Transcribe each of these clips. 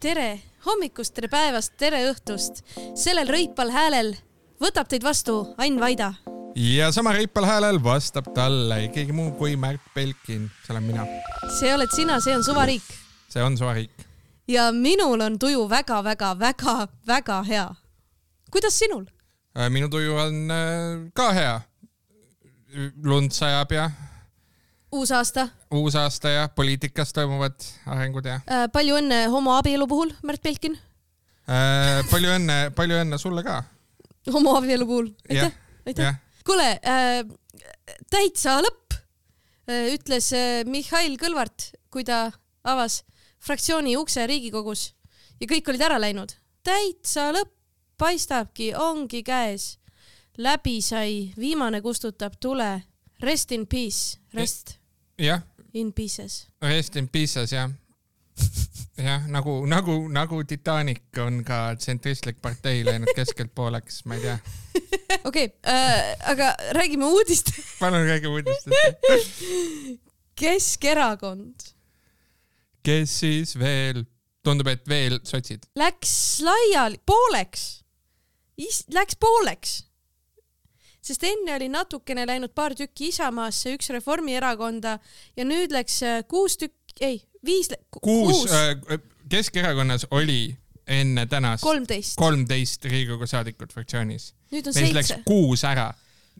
tere hommikust, tere päevast, tere õhtust. sellel rõipal häälel võtab teid vastu Ain Vaida. ja sama reipal häälel vastab talle ei keegi muu kui Märt Belkin, see olen mina, see oled sina, see on suvariik see on suvariik. ja minul on tuju väga-väga-väga-väga hea. kuidas sinul? minu tuju on äh, ka hea. lund sajab ja uus aasta, uus aasta ja poliitikas toimuvad arengud ja palju õnne homoabielu puhul, Märt Belkin. äh, palju õnne, palju õnne sulle ka. homoabielu puhul, aitäh aitäh kuule äh,, täitsa lõpp äh,, ütles äh, Mihhail Kõlvart, kui ta avas fraktsiooni ukse Riigikogus ja kõik olid ära läinud. täitsa lõpp, paistabki, ongi käes. läbi sai, viimane kustutab tule. Rest in peace, rest jah, in pieces. rest in pieces jah. jah, nagu, nagu, nagu Titanic on ka tsentristlik partei läinud keskelt pooleks, ma ei tea. okei okay, äh,, aga räägime uudist. palun räägi uudistest. Keskerakond kes siis veel, tundub, et veel sotsid. läks laiali, pooleks, läks pooleks. Sest enne oli natukene läinud paar tükki Isamaasse, üks Reformierakonda ja nüüd läks äh, kuus tükki, ei, viis, kuus, Keskerakonnas oli enne tänast kolmteist, Riigikogu saadikut fraktsioonis. nüüd on Neist seitse. kuus ära.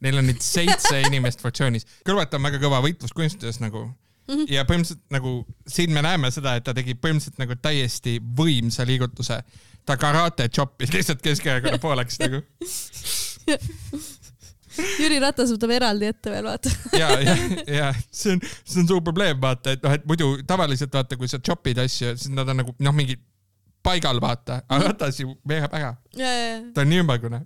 Neil on nüüd seitse inimest fraktsioonis. kõrvalt on väga kõva võitluskunstides nagu mm. -hmm. ja põhimõtteliselt nagu siin me näeme seda, et ta tegi põhimõtteliselt nagu täiesti võimsa liigutuse. ta karate choppis lihtsalt Keskerakonna pooleks nagu. Jüri Ratas võtab eraldi ette veel, vaata. ja, ja, ja see on, see on suur probleem, vaata, et noh, et muidu tavaliselt vaata, kui sa chop'id asju, siis nad on nagu noh, mingi paigal, vaata, aga Ratas ju veereb ära, ta on nii ümmargune.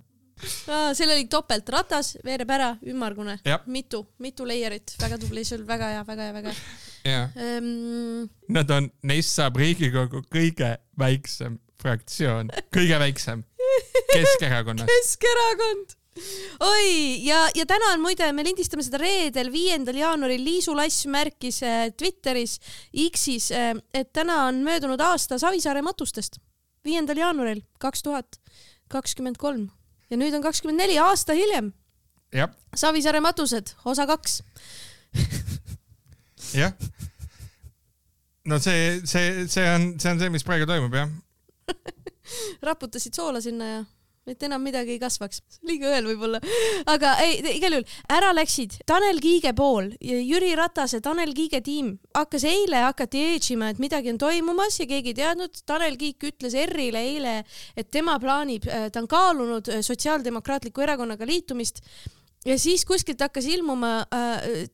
seal oli topelt, ratas, veereb ära, ümmargune. Mitu, mitu layer'it, väga tubli, sul väga hea, väga hea, väga hea. Ja ehm,. nad on, neist saab Riigikogu kõige väiksem fraktsioon, kõige väiksem. Keskerakonnas. Keskerakond. oi, ja, ja täna on muide, me lindistame seda reedel, viiendal jaanuaril, Liisu Lass märkis äh, Twitteris, X-is, et täna on möödunud aasta Savisaare matustest. viiendal jaanuaril kaks tuhat kakskümmend kolm ja nüüd on kakskümmend neli aasta hiljem. Savisaare matused, osa kaks. jah. no see, see, see on, see on see, mis praegu toimub jah. raputasid soola sinna ja et enam midagi ei kasvaks. liiga õel võib-olla. aga ei, igal juhul ära läksid Tanel Kiige pool Jüri Ratase Tanel Kiige tiim hakkas eile, hakati eetšima, et midagi on toimumas ja keegi ei teadnud. Tanel Kiik ütles ERR-ile eile, et tema plaanib, ta on kaalunud äh, Sotsiaaldemokraatliku Erakonnaga liitumist ja siis kuskilt hakkas ilmuma äh,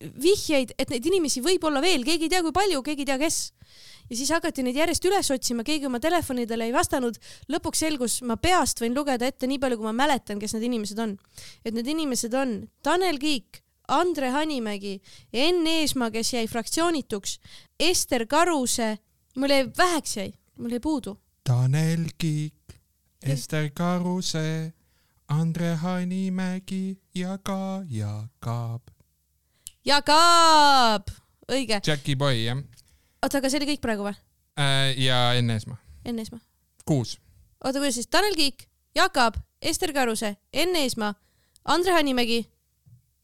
vihjeid, et neid inimesi võib olla veel, keegi ei tea, kui palju, keegi ei tea, kes ja siis hakati neid järjest üles otsima, keegi oma telefonidele ei vastanud. lõpuks selgus, ma peast võin lugeda ette nii palju, kui ma mäletan, kes need inimesed on. et need inimesed on Tanel Kiik, Andre Hanimägi, Enn Eesmaa, kes jäi fraktsioonituks, Ester Karuse, mul jäi väheks jäi, mul jäi puudu. Tanel Kiik, Ester Karuse, Andre Hanimägi ja ka Jaak Aab. Jaak Aab, õige. Jackie Boy jah, oota, aga see oli kõik praegu või? ja Enn Eesmaa, Enn Eesmaa. kuus. oota, kuidas siis Tanel Kiik, Jaak Aab, Ester Karuse, Enn Eesmaa, Andre Hanimägi,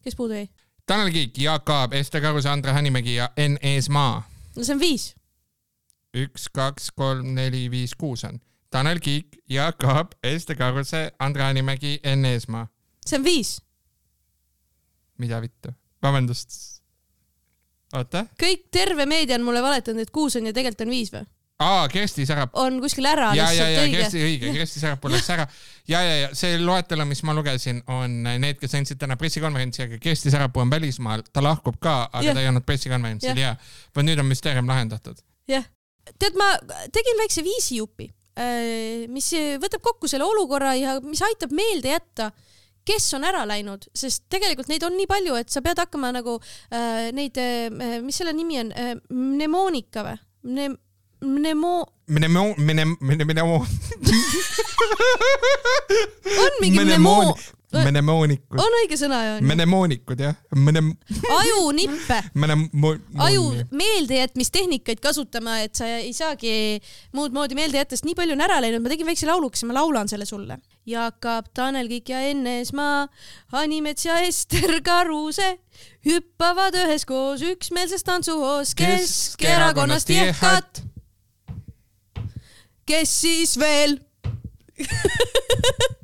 kes puudu jäi? Tanel Kiik, Jaak Aab, Ester Karuse, Andre Hanimägi ja Enn Eesmaa. no see on viis. üks, kaks, kolm, neli, viis, kuus on. Tanel Kiik, Jaak Aab, Ester Karuse, Andre Hanimägi, Enn Eesmaa. see on viis. mida vittu, vabandust. kõik, terve meedia on mulle valetanud, et kuus on ja tegelikult on viis või? aa, Kersti Sarap. on kuskil ära ja, ja, lihtsalt ja õige. Kersti õige, Kersti Sarapuu läks ära. ja, ja, ja see loetelu, mis ma lugesin, on need, kes andsid täna pressikonverentsi, aga Kersti Sarapuu on välismaal, ta lahkub ka, aga Jah. ta ei olnud pressikonverentsil ja vot nüüd on müsteerium lahendatud. jah. tead, ma tegin väikse viisijupi, mis võtab kokku selle olukorra ja mis aitab meelde jätta, kes on ära läinud, sest tegelikult neid on nii palju, et sa pead hakkama nagu äh, neid äh,, mis selle nimi on äh,, mnemoonika või Mne,? Mnemo-, Mnemo, mne, mne, mnemo. on mingi mnemoo, menemoonikud. on õige sõna ju. menemoonikud jah, menem-, ajunippe, menemo-. aju meeldejätmistehnikaid kasutama, et sa ei saagi muud moodi meelde jätta, sest nii palju on ära läinud, ma tegin väikse laulukese, ma laulan selle sulle. Jaak Tanel Kiik ja Enn Eesmaa, Hanimets ja Ester Karuse hüppavad üheskoos üksmeelses tantsuhoos Keskerakonnast jehkat. kes siis veel?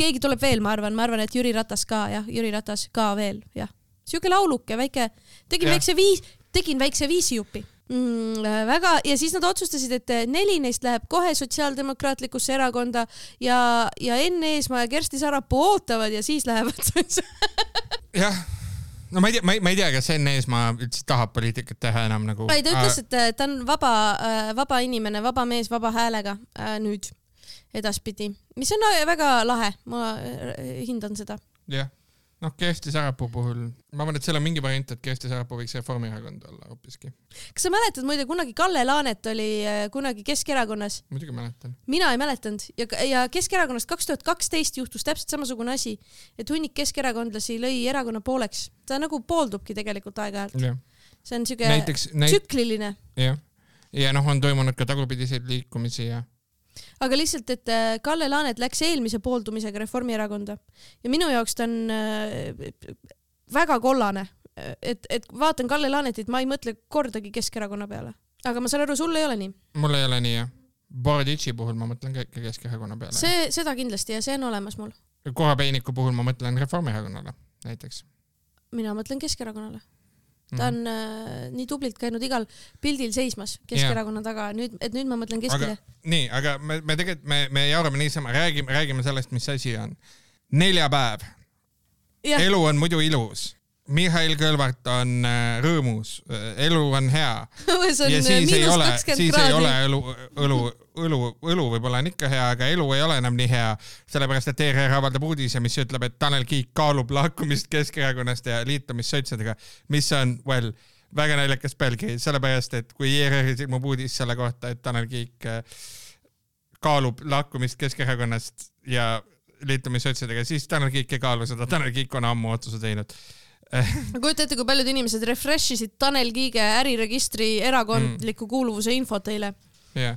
keegi tuleb veel, ma arvan, ma arvan, et Jüri Ratas ka jah, Jüri Ratas ka veel jah, siuke lauluke väike, tegin Jah. väikse viis, tegin väikse viisijupi mm,. väga ja siis nad otsustasid, et neli neist läheb kohe Sotsiaaldemokraatlikusse erakonda ja, ja Enn Eesmaa ja Kersti Sarapuu ootavad ja siis lähevad jah, no ma ei tea, ma ei, ma ei tea, kas Enn Eesmaa üldse tahab poliitikat teha enam nagu. ei, ta ütles, et äh, ta on vaba, vaba inimene, vaba mees, vaba häälega äh, nüüd edaspidi, mis on äh, väga lahe, ma äh, hindan seda. jah, noh, Kersti Sarapuu puhul, ma arvan, et seal on mingi variant, et Kersti Sarapuu võiks Reformierakond olla hoopiski. kas sa mäletad muide kunagi Kalle Laanet oli äh, kunagi Keskerakonnas, muidugi mäletan. mina ei mäletanud. Ja, ja Keskerakonnast kaks tuhat kaksteist juhtus täpselt samasugune asi, et hunnik keskerakondlasi lõi erakonna pooleks, ta nagu pooldubki tegelikult aeg-ajalt, jah, see on siuke näit-, tsükliline, jah. ja noh, on toimunud ka tagupidiseid liikumisi ja aga lihtsalt, et äh, Kalle Laanet läks eelmise pooldumisega Reformierakonda ja minu jaoks ta on äh, väga kollane, et, et vaatan Kalle Laanetit, ma ei mõtle kordagi Keskerakonna peale, aga ma saan aru, sul ei ole nii, mul ei ole nii jah. Boroditši puhul ma mõtlen ka ikka Keskerakonna peale. see, seda kindlasti ja see on olemas mul, Korrapeiniku puhul ma mõtlen Reformierakonnale näiteks. mina mõtlen Keskerakonnale ta Mhm. on äh, nii tublilt käinud igal pildil seismas Keskerakonna taga, nüüd, et nüüd ma mõtlen aga keskele. nii, aga me, me tegelikult, me, me jaurame niisama, räägime, räägime sellest, mis asi on. neljapäev, elu on muidu ilus. Mihhail Kõlvart on äh, rõõmus, elu on hea ja siis ei ole, siis ei ole kraadi. õlu, õlu, õlu, õlu võib-olla on ikka hea, aga elu ei ole enam nii hea, sellepärast et ERR avaldab uudise, mis ütleb, et Tanel Kiik kaalub lahkumist Keskerakonnast ja liitumist sotsidega, mis on, well, väga naljakas pealkiri, sellepärast et kui ERR-is ilmub uudis selle kohta, et Tanel Kiik äh, kaalub lahkumist Keskerakonnast ja liitumist sotsidega, siis Tanel Kiik ei kaalu seda, Tanel Kiik on ammu otsuse teinud. ma kujutan ette, kui paljud inimesed refresh isid Tanel Kiige äriregistri erakondliku Mm. kuuluvuse infot eile. jah,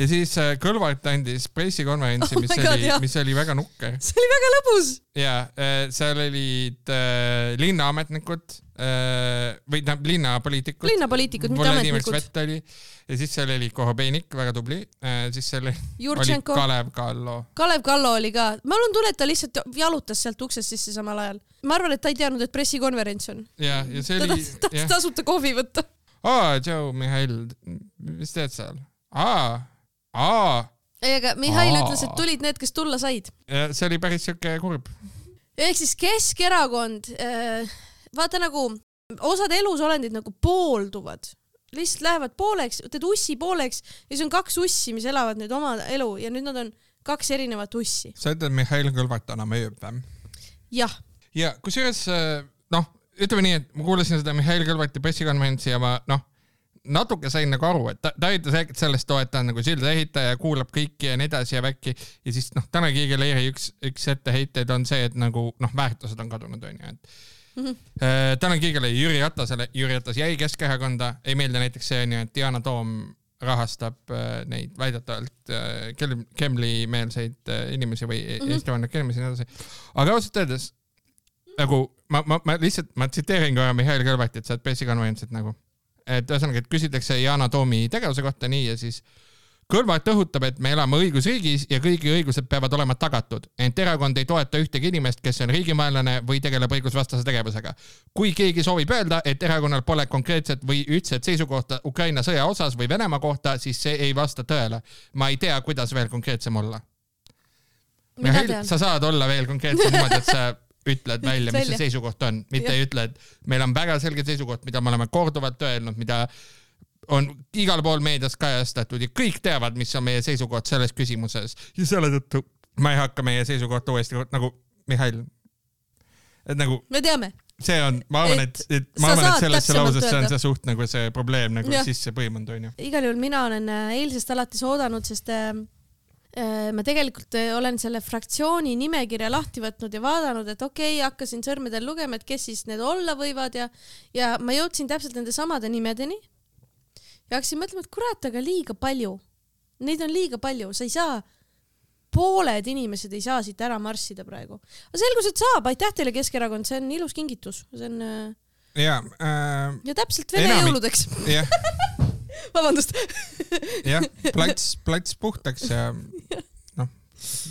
ja siis äh, Kõlvart andis pressikonverentsi, Oh mis God, oli mis oli väga nukker see oli väga lõbus. ja äh, seal olid äh, linnaametnikud äh, või tähendab linnapoliitikud. linnapoliitikud, mitte ametnikud. Oli ja siis seal oli Korobeinik, väga tubli äh,, siis seal oli Jurtšenko, Kalev Kallo. Kalev Kallo oli ka, mul on tunne, et ta lihtsalt jalutas sealt uksest sisse samal ajal. ma arvan, et ta ei teadnud, et pressikonverents on. ja, ja see ta oli, tahtis jah, tasuta kohvi võtta. aa, Joe Mihhail, mis teed seal? aa, aa, ei, aga Mihhail ütles, et tulid need, kes tulla said. ja see oli päris siuke kurb. ehk siis Keskerakond, vaata nagu osad elusolendid nagu poolduvad, lihtsalt lähevad pooleks, teed ussi pooleks ja siis on kaks ussi, mis elavad nüüd oma elu ja nüüd nad on kaks erinevat ussi. sa ütled, Mihhail Kõlvart enam ei ööb või? jah, ja kusjuures äh, noh, ütleme nii, et ma kuulasin seda Mihhail Kõlvarti pressikonverentsi ja ma noh, natuke sain nagu aru, et ta, ta ütles sellest, et ta on nagu silda ehitaja, kuulab kõiki ja nii edasi ja värki ja siis noh, Tanel Kiige Leeri üks, üks etteheiteid on see, et nagu noh, väärtused on kadunud, onju, et Mhm. äh, Tanel Kiigele ja Jüri Ratasele, Jüri Ratas jäi Keskerakonda, ei meeldi näiteks see onju, et Yana Toom rahastab äh, neid väidetavalt äh, Kem- Kremli-meelseid inimesi või mm. -hmm. Eesti vannad inimesi ja nii edasi. aga ausalt öeldes nagu ma, ma, ma lihtsalt, ma tsiteerin korra Mihhail Kõlvartit sealt pressikonverentsilt nagu, et ühesõnaga, et küsitakse Yana Toomi tegevuse kohta nii ja siis Kõlvart rõhutab, et me elame õigusriigis ja kõigi õigused peavad olema tagatud, ent erakond ei toeta ühtegi inimest, kes on riigivaenlane või tegeleb õigusvastase tegevusega. kui keegi soovib öelda, et erakonnal pole konkreetset või ühtset seisukohta Ukraina sõja osas või Venemaa kohta, siis see ei vasta tõele. ma ei tea, kuidas veel konkreetsem olla. Mihhail, sa saad olla veel konkreetsem niimoodi, et sa ütled välja, mis see seisukoht on, mitte Jah. ei ütle, et meil on väga selge seisukoht, mida me oleme korduvalt öelnud, mida on igal pool meedias kajastatud ja kõik teavad, mis on meie seisukoht selles küsimuses ja selle tõttu ma ei hakka meie seisukohta uuesti nagu Mihhail, et nagu me teame, see on, ma arvan, et, et ma arvan, et sellesse lausesse on see suht nagu see probleem nagu Jah. sisse põimunud onju. igal juhul mina olen äh, eilsest alates oodanud, sest Äh, ma tegelikult äh, olen selle fraktsiooni nimekirja lahti võtnud ja vaadanud, et okei okay,, hakkasin sõrmedel lugema, et kes siis need olla võivad ja, ja ma jõudsin täpselt nende samade nimedeni. ja hakkasin mõtlema, et kurat, aga liiga palju. Neid on liiga palju, sa ei saa, pooled inimesed ei saa siit ära marssida praegu. aga selgus, et saab, aitäh teile, Keskerakond, see on ilus kingitus, see on. Äh, ja äh,. ja täpselt Vene enamik... jõuludeks. jah vabandust jah, plats, plats puhtaks ja noh,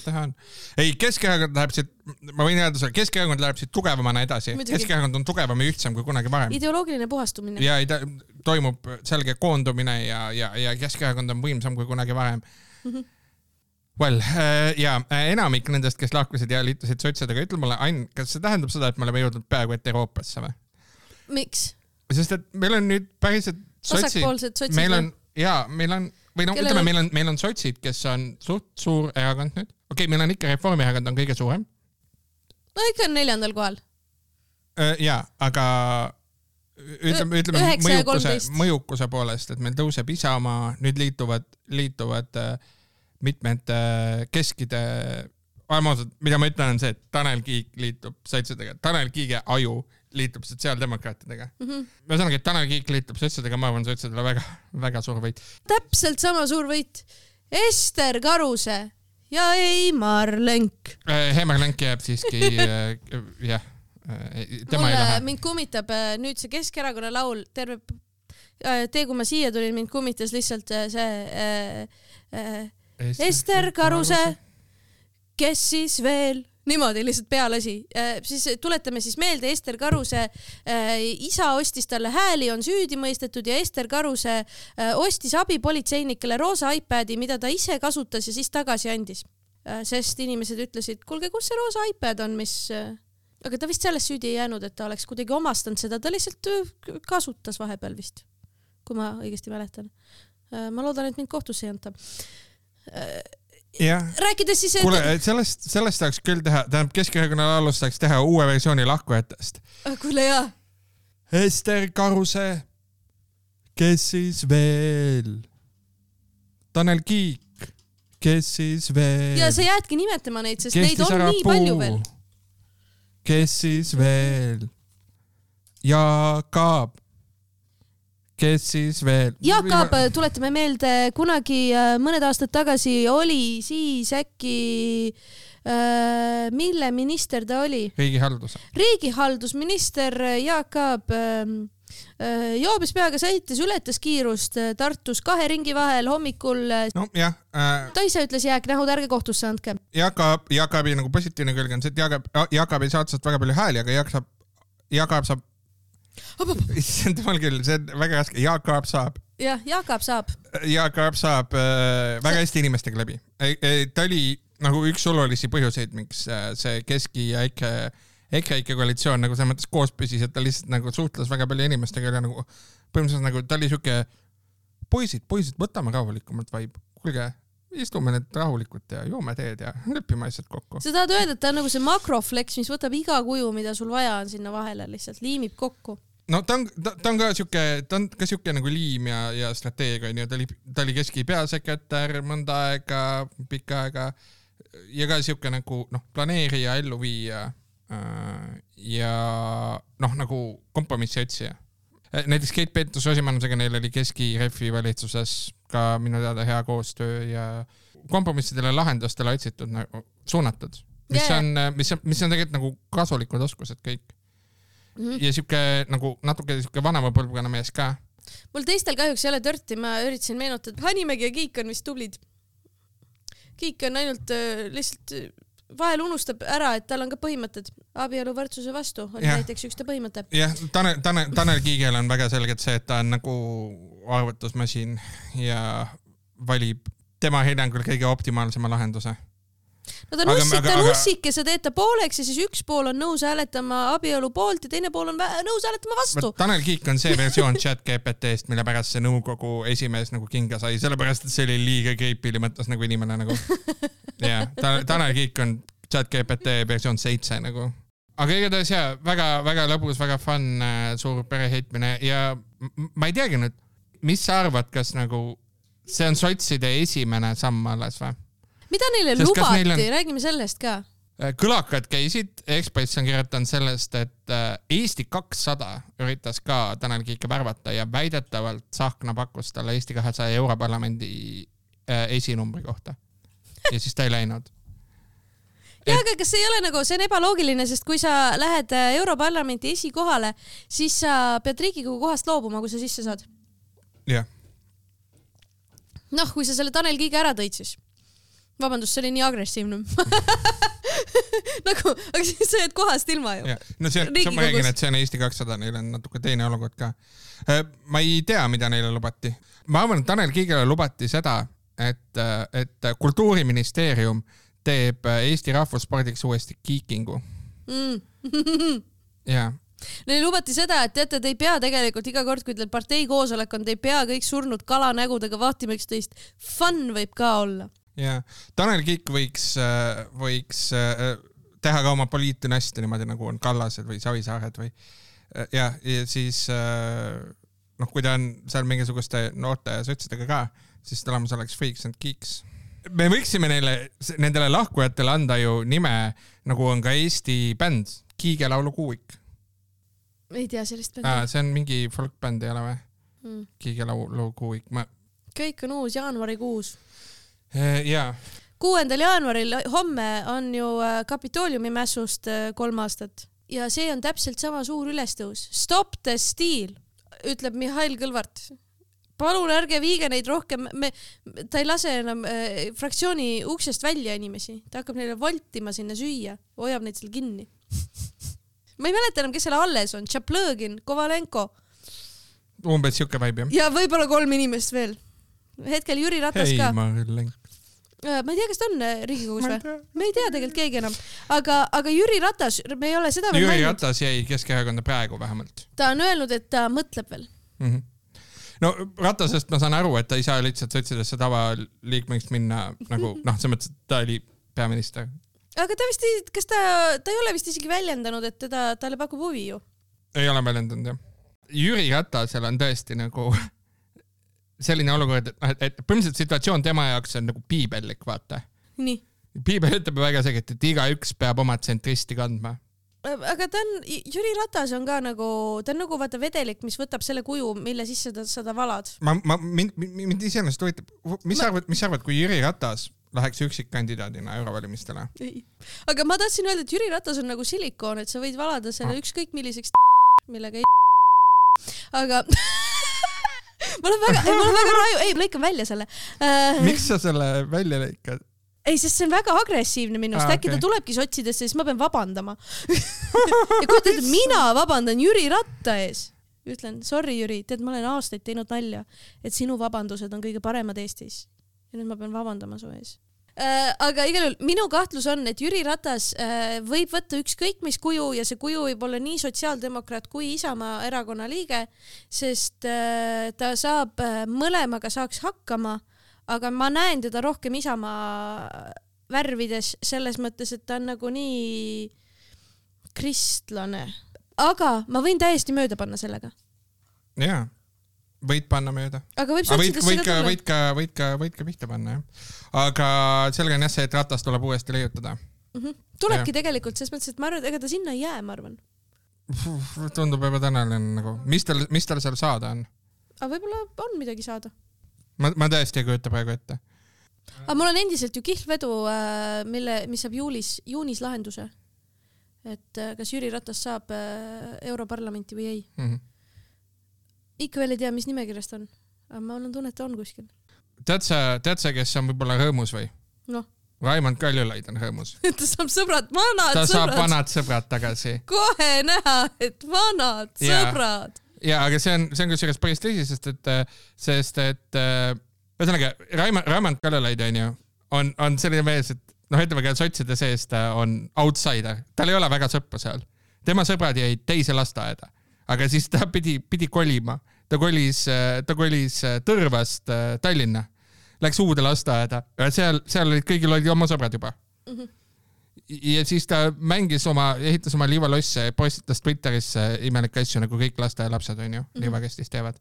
teha on. ei, Keskerakond läheb siit, ma võin öelda sulle, Keskerakond läheb siit tugevamana edasi. Keskerakond on tugevam ja ühtsem kui kunagi varem. ideoloogiline puhastumine. ja ei, toimub selge koondumine ja, ja, ja Keskerakond on võimsam kui kunagi varem mm. -hmm. Well äh, ja äh, enamik nendest, kes lahkusid ja liitusid sotsidega, ütle mulle, Ain, kas see tähendab seda, et me oleme jõudnud peaaegu et Euroopasse või? miks? sest et meil on nüüd päriselt vasakpoolsed sotsid. meil on ja meil on või noh, ütleme, meil on, meil on sotsid, kes on suht suur erakond nüüd. okei okay,, meil on ikka Reformierakond on kõige suurem. no ikka on neljandal kohal. ja, aga ütleme, ütleme mõjukuse, mõjukuse poolest, et meil tõuseb Isamaa, nüüd liituvad, liituvad mitmed keskide ausad, mida ma ütlen, on see, et Tanel Kiik liitub sotsidega, Tanel Kiige aju liitub sotsiaaldemokraatidega mm. -hmm. ühesõnaga, et Tanel Kiik liitub sotsidega, ma arvan, sotsidele väga, väga suur võit. täpselt sama suur võit. Ester Karuse ja Eimar Lenk äh,. Heimar Lenk jääb siiski äh, jah äh,, tema Mulle, ei lähe. mind kummitab nüüd see Keskerakonna laul, terve tee, kui ma siia tulin, mind kummitas lihtsalt see äh, äh, Ester, Karuse., kes siis veel niimoodi lihtsalt pealasi äh,. siis tuletame siis meelde, Ester Karuse äh, isa ostis talle hääli, on süüdi mõistetud ja Ester Karuse äh, ostis abipolitseinikele roosa iPadi, mida ta ise kasutas ja siis tagasi andis sest inimesed ütlesid, kuulge, kus see roosa iPad on, mis aga ta vist selles süüdi ei jäänud, et ta oleks kuidagi omastanud seda, ta lihtsalt kasutas vahepeal vist, kui ma õigesti mäletan. Ma loodan, et mind kohtusse ei anta rääkides siis. kuule, sellest, sellest tahaks küll teha, tähendab Keskerakonna laulust tahaks teha uue versiooni lahkujatest. Ah, kuule jaa. Ester Karuse, kes siis veel? Tanel Kiik, kes siis veel? ja sa jäädki nimetama neid, sest kes neid on nii puu? palju veel. kes siis veel? Jaak Aab kes siis veel? Jaak Aab, tuletame meelde, kunagi äh, mõned aastad tagasi oli siis äkki äh, mille minister ta oli? riigihalduse. riigihaldusminister Jaak Aab äh, äh, joobes peaga sõites, ületas kiirust äh, Tartus kahe ringi vahel hommikul. nojah äh,. ta ise ütles jääknähud, ärge kohtusse andke. Jaak Aab, Jaak Aabi nagu positiivne külg on see, et Jaak Aab, Jaak Aab ei saa otsast väga palju hääli, aga Jaak saab, Jaak Aab saab issand jumal küll, see on väga raske, Jaak Aab saab. jah, Jaak Aab saab. Jaak Aab saab äh, väga hästi inimestega läbi. ta oli nagu üks olulisi põhjuseid, miks äh, see Keski ja EKRE, EKRE-ike koalitsioon nagu selles mõttes koos püsis, et ta lihtsalt nagu suhtles väga palju inimestega ja nagu põhimõtteliselt nagu ta oli siuke poisid, poisid, võtame rahulikumalt vibe, kuulge istume nüüd rahulikult ja joome teed ja lepime asjad kokku. sa tahad öelda, et ta on nagu see makroflex, mis võtab iga kuju, mida sul vaja on sinna vahele, lihtsalt liimib kokku? no ta on, ta, on ka siuke, ta on ka siuke nagu liim ja, ja strateegia onju, ta oli, ta oli keski peasekretär mõnda aega, pikka aega ja ka siuke nagu noh, planeerija, elluviija äh, ja noh, nagu kompromissi otsija näiteks Keit Pentus-Rosimannusega neil oli Keski-Refi valitsuses ka minu teada hea koostöö ja kompromissidele, lahendustele otsitud nagu suunatud, mis yeah. on, mis on, mis on tegelikult nagu kasulikud oskused kõik mm. -hmm. ja sihuke nagu natuke sihuke vanema põlvkonna mees ka. mul teistel kahjuks ei ole törti, ma üritasin meenutada, Hanimägi ja Kiik on vist tublid. Kiik on ainult äh, lihtsalt vahel unustab ära, et tal on ka põhimõtted. abieluvõrdsuse vastu on ja. näiteks üks ta põhimõte. jah, Tanel, Tanel, Tanel Kiigel on väga selgelt see, et ta on nagu arvutusmasin ja valib tema hinnangul kõige optimaalsema lahenduse no ta nussib, ta nussik ja sa teed ta pooleks ja siis üks pool on nõus hääletama abielu poolt ja teine pool on nõus hääletama vastu. Tanel Kiik on see versioon chat GPT-st, mille pärast see nõukogu esimees nagu kinga sai, sellepärast et see oli liiga creepy'li mõttes nagu inimene nagu. jah, Tanel Kiik on chat GPT versioon seitse nagu. aga igatahes jaa, väga-väga lõbus, väga fun, äh, suur pereheitmine ja ma ei teagi nüüd, mis sa arvad, kas nagu see on sotside esimene samm alles või? mida neile Sest lubati on- räägime sellest ka. Äh, kõlakad käisid, Ekspress on kirjutanud sellest, et äh, Eesti kakssada üritas ka Tanel Kiike värvata ja väidetavalt Tsahkna pakkus talle Eesti kahesaja Europarlamendi äh, esinumbri kohta. ja siis ta ei läinud. jah, aga kas see ei ole nagu, see on ebaloogiline, sest kui sa lähed äh, Europarlamenti esikohale, siis sa pead Riigikogu kohast loobuma, kui sa sisse saad. jah, noh, kui sa selle Tanel Kiige ära tõid, siis. vabandust, see oli nii agressiivne. nagu, aga siis sa jääd kohast ilma ju. no see on, ma räägin, et see on Eesti kakssada, neil on natuke teine olukord ka. ma ei tea, mida neile lubati. ma arvan, et Tanel Kiigele lubati seda, et, et kultuuriministeerium teeb Eesti rahvusspordiks uuesti kiikingu Mm. ja Neile lubati seda, et teate, te ei pea tegelikult iga kord, kui teil partei koosolek on, te ei pea kõik surnud kalanägudega vaatima üksteist. Fun võib ka olla. ja Tanel Kiik võiks, võiks äh, teha ka oma poliitdünastia niimoodi nagu on Kallased või Savisaared või ja, ja siis äh, noh, kui ta on seal mingisuguste noorte sotsidega ka, siis tulemus oleks Freaks and Geeks. me võiksime neile, nendele lahkujatele anda ju nime, nagu on ka Eesti bänd, Kiige laulu kuuik. Ei tea sellist bändi. see on mingi folkbänd ei ole või? Mm. Kiige laulu kuuik, ma, kõik on uus, jaanuarikuus. jaa kuuendal jaanuaril, homme on ju äh, Kapitooliumi mässust äh, kolm aastat ja see on täpselt sama suur ülestõus. Stop the steal, ütleb Mihhail Kõlvart. palun ärge viige neid rohkem, me, ta ei lase enam äh, fraktsiooni uksest välja inimesi, ta hakkab neile voltima sinna süüa, hoiab neid seal kinni. ma ei mäleta enam, kes seal alles on, Tšaplõgin, Kovalenko umbes siuke vibe jah? ja võib-olla kolm inimest veel. hetkel Jüri Ratas hei ka. Marlen. ma ei tea, kas ta on äh, Riigikogus ma või? me ei tea tegelikult keegi enam, aga, aga Jüri Ratas, me ei ole seda veel Jüri maininud, Ratas jäi Keskerakonda praegu vähemalt ta on öelnud, et ta mõtleb veel. mm. -hmm. no Ratasest ma saan aru, et ta ei saa lihtsalt sotsidesse tavaliikmeks minna nagu noh, selles mõttes, et ta oli peaminister. Aga ta vist ei, kas ta, ta ei ole vist isegi väljendanud, et teda, talle pakub huvi ju. ei ole väljendanud jah. Jüri Ratasel on tõesti nagu selline olukord, et noh, et põhimõtteliselt situatsioon tema jaoks on nagu piibellik, vaata. piibel ütleb väga selgelt, et igaüks peab oma tsentristi kandma. aga ta on, Jüri Ratas on ka nagu, ta on nagu vaata vedelik, mis võtab selle kuju, mille sisse ta, sa ta valad. ma, ma, mind, mind iseenesest huvitab, mis sa arvad, mis sa arvad, kui Jüri Ratas läheks üksikkandidaadina eurovalimistele? aga ma tahtsin öelda, et Jüri Ratas on nagu silikoon, et sa võid valada selle Ah. ükskõik milliseks millega ei aga ma olen väga, ma olen väga raju, ei, lõikan välja selle uh,. miks sa selle välja lõikad? ei, sest see on väga agressiivne minust ah,, äkki okei. ta tulebki sotsidesse, siis ma pean vabandama. ja kujutad ette, mina vabandan Jüri Ratta ees. ütlen, sorry Jüri, tead, ma olen aastaid teinud nalja, et sinu vabandused on kõige paremad Eestis. Ja nüüd ma pean vabandama su ees äh,. aga igal juhul minu kahtlus on, et Jüri Ratas äh, võib võtta ükskõik mis kuju ja see kuju võib olla nii sotsiaaldemokraat kui Isamaa erakonna liige, sest äh, ta saab äh, mõlemaga saaks hakkama, aga ma näen teda rohkem Isamaa värvides selles mõttes, et ta on nagu nii kristlane. aga ma võin täiesti mööda panna sellega. jaa, võid panna mööda. aga võib ka ka, tulla. võid ka, võid ka, võid ka pihta panna jah. aga selge on jah see, et Ratas tuleb uuesti leiutada. Mhm. tulebki tegelikult, selles mõttes, et ma arvan, et ega ta sinna ei jää, ma arvan. tundub on nagu, mis tal, mis tal seal saada on? aga võib-olla on midagi saada. ma, ma tõesti ei kujuta praegu ette. aga mul on endiselt ju kihlvedu, mille, mis saab juulis, juunis lahenduse. et äh, kas Jüri Ratas saab äh, Europarlamenti või ei. Mhm. Ikka veel ei tea, mis nimekirjas ta on. aga ma olen tunne, et ta on kuskil. tead sa, tead sa, kes on võib-olla rõõmus või? noh, Raimond Kaljulaid on rõõmus. ta saab sõbrad, vanad ta saab sõbrad. vanad sõbrad tagasi. kohe näha, et vanad Jaa. sõbrad. ja, aga see on, see on kusjuures päris tõsi, sest et, sest et äh, ühesõnaga Raimond, Raimond Kaljulaid onju, on, on selline mees, et noh, ütleme ka sotside sees ta on outsider, tal ei ole väga sõpru seal. tema sõbrad jäid teise lasteaeda, aga siis ta pidi, pidi kolima, ta kolis, ta kolis äh, Tõrvast äh, Tallinna, läks uude lasteaeda, seal, seal olid kõigil olid oma sõbrad juba ja siis ta mängis oma, ehitas oma liivalosse, postitas Twitterisse imelikke asju nagu kõik lasteaialapsed onju mm -hmm. liivakestis teevad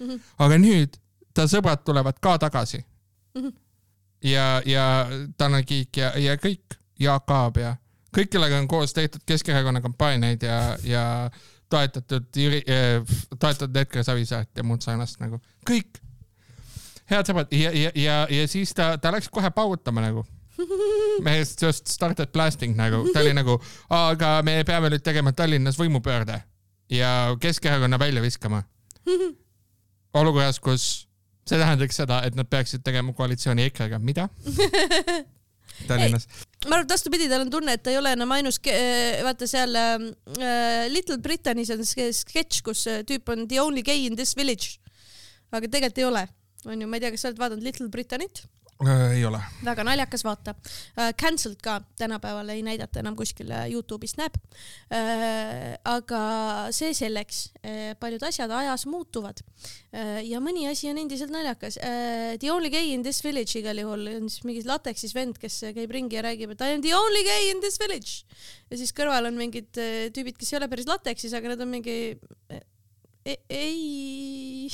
mm. -hmm. aga nüüd ta sõbrad tulevad ka tagasi Mhm. ja, ja Tanel Kiik ja, ja kõik, Jaak Aab ja kõik, kellega on koos tehtud Keskerakonna kampaaniaid ja, ja toetatud Jüri äh,, toetatud Edgar Savisaart ja muud sarnast nagu, kõik. head sõbrad ja, ja, ja, ja siis ta, ta läks kohe paugutama nagu mehest just started blasting nagu, ta oli nagu, aga me peame nüüd tegema Tallinnas võimupöörde ja Keskerakonna välja viskama. olukorras, kus see tähendaks seda, et nad peaksid tegema koalitsiooni EKRE-ga, mida? Tallinnas. ma arvan, et vastupidi, tal on tunne, et ta ei ole enam ainus, vaata seal äh, Little Britannias on ske- sketš, kus äh, tüüp on the only gay in this village. aga tegelikult ei ole, onju, ma ei tea, kas sa oled vaadanud Little Britanit? Äh, ei ole. väga naljakas vaata uh,. Cancelled ka tänapäeval ei näidata enam kuskil äh, Youtube'is näeb uh,. aga see selleks uh,, paljud asjad ajas muutuvad uh, ja mõni asi on endiselt naljakas uh,. The only gay in this village igal juhul on siis mingi lateksis vend, kes käib ringi ja räägib, et I am the only gay in this village. ja siis kõrval on mingid uh, tüübid, kes ei ole päris lateksis, aga nad on mingi ei, ei,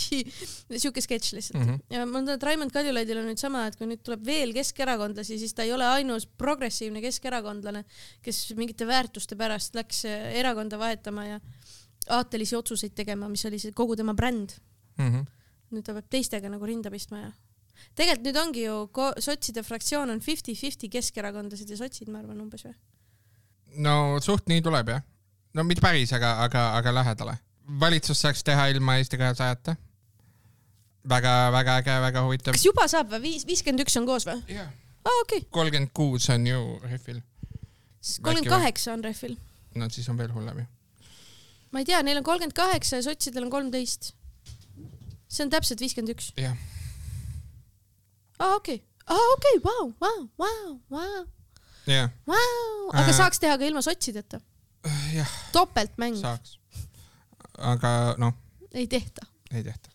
siuke sketš lihtsalt mm. -hmm. ja ma tean, et Raimond Kaljulaidil on nüüd sama, et kui nüüd tuleb veel keskerakondlasi, siis ta ei ole ainus progressiivne keskerakondlane, kes mingite väärtuste pärast läks äh, erakonda vahetama ja aatelisi otsuseid tegema, mis oli see kogu tema bränd. Mhm. nüüd ta peab teistega nagu rinda pistma ja tegelikult nüüd ongi ju sotside fraktsioon on fifty-fifty keskerakondlased ja sotsid, ma arvan umbes või? no suht nii tuleb jah. no mitte päris, aga, aga, aga lähedale. Valitsus saaks teha ilma Eesti kahesajata. väga-väga äge, väga huvitav kas. juba saab või? viis, viiskümmend üks on koos või? jah, aa okei, kolmkümmend kuus on ju rehvil. kolmkümmend kaheksa on rehvil. no siis on veel hullem ju. ma ei tea, neil on kolmkümmend kaheksa ja sotsidel on kolmteist. see on täpselt viiskümmend üks. jah, aa okei, aa okei, vau, vau, vau, vau, jah, vau, aga Äh. saaks teha ka ilma sotsideta. jah, topeltmäng, saaks. Aga noh, ei tehta. ei tehta.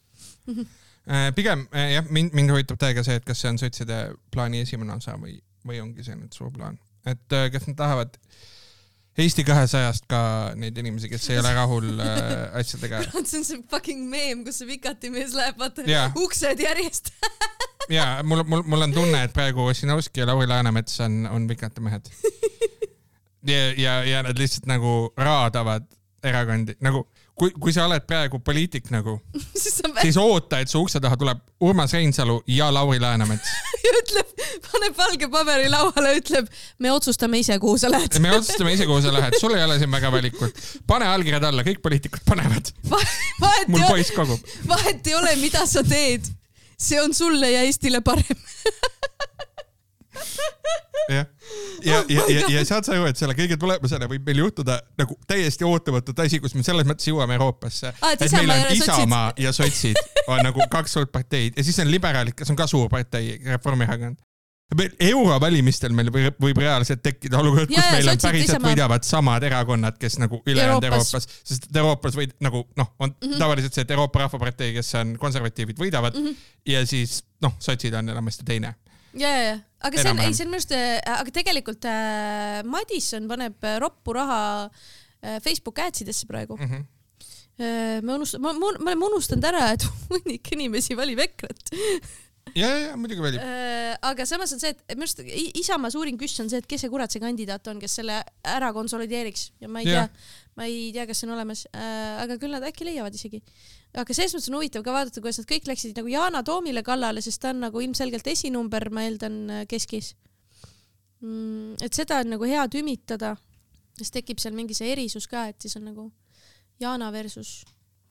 pigem äh, jah, mind, mind huvitab täiega see, et kas see on sotside plaani esimene osa või, või ongi see nüüd suur plaan, et äh, kas nad tahavad Eesti kahesajast ka neid inimesi, kes ei ole rahul äh, asjadega. see on see fucking meem, kus see Vikati mees läheb, vaata Jaa. uksed järjest. ja mul, mul, mul on tunne, et praegu Ossinovski ja Lauri Läänemets on, on vikati mehed. ja, ja, ja nad lihtsalt nagu raadavad erakondi, nagu kui, kui sa oled praegu poliitik nagu, siis ta siis oota, et su ukse taha tuleb Urmas Reinsalu ja Lauri Läänemets. ütleb, paneb valge paberi lauale, ütleb, me otsustame ise, kuhu sa lähed. me otsustame ise, kuhu sa lähed, sul ei ole siin väga valikut. pane allkirjad alla, kõik poliitikud panevad. vahet mul poiss kogub. vahet ei ole, mida sa teed. see on sulle ja Eestile parem. jah, ja, ja, ja, ja saad sa aru, et selle kõige tulemusena võib meil juhtuda nagu täiesti ootamatut asi, kus me selles mõttes jõuame Euroopasse Aa, et meil Isamaa on ja sotsid. Isamaa ja sotsid on nagu kaks suurt parteid ja siis on liberaalid, kes on ka suur partei, Reformierakond. meil eurovalimistel meil võib, võib reaalselt tekkida olukord, kus jaa, meil on päriselt Isamaa. võidavad samad erakonnad, kes nagu ülejäänud Euroopas. Euroopas, sest Euroopas võid nagu noh, on mm. -hmm. tavaliselt see, et Euroopa Rahvapartei, kes on konservatiivid, võidavad mm. -hmm. ja siis noh, sotsid on enamasti teine. ja, ja, ja, aga see on, ei, see on minu arust, aga tegelikult äh, Madisson paneb äh, roppu raha äh, Facebook ads idesse praegu Mm -hmm. äh,. me unust-, ma, ma, me oleme unustanud ära, et hunnik inimesi valib EKRE-t ja, ja, ja muidugi valib. äh,. aga samas on see, et minu arust Isamaa suurim küss on see, et kes see kurat see kandidaat on, kes selle ära konsolideeriks ja ma ei Jah. tea, ma ei tea, kas see on olemas äh,, aga küll nad äkki leiavad isegi. Aga selles mõttes on huvitav ka vaadata, kuidas nad kõik läksid nagu Yana Toomile kallale, sest ta on nagu ilmselgelt esinumber, ma eeldan, keskis mm,. et seda on nagu hea tümitada, siis tekib seal mingi see erisus ka, et siis on nagu Yana versus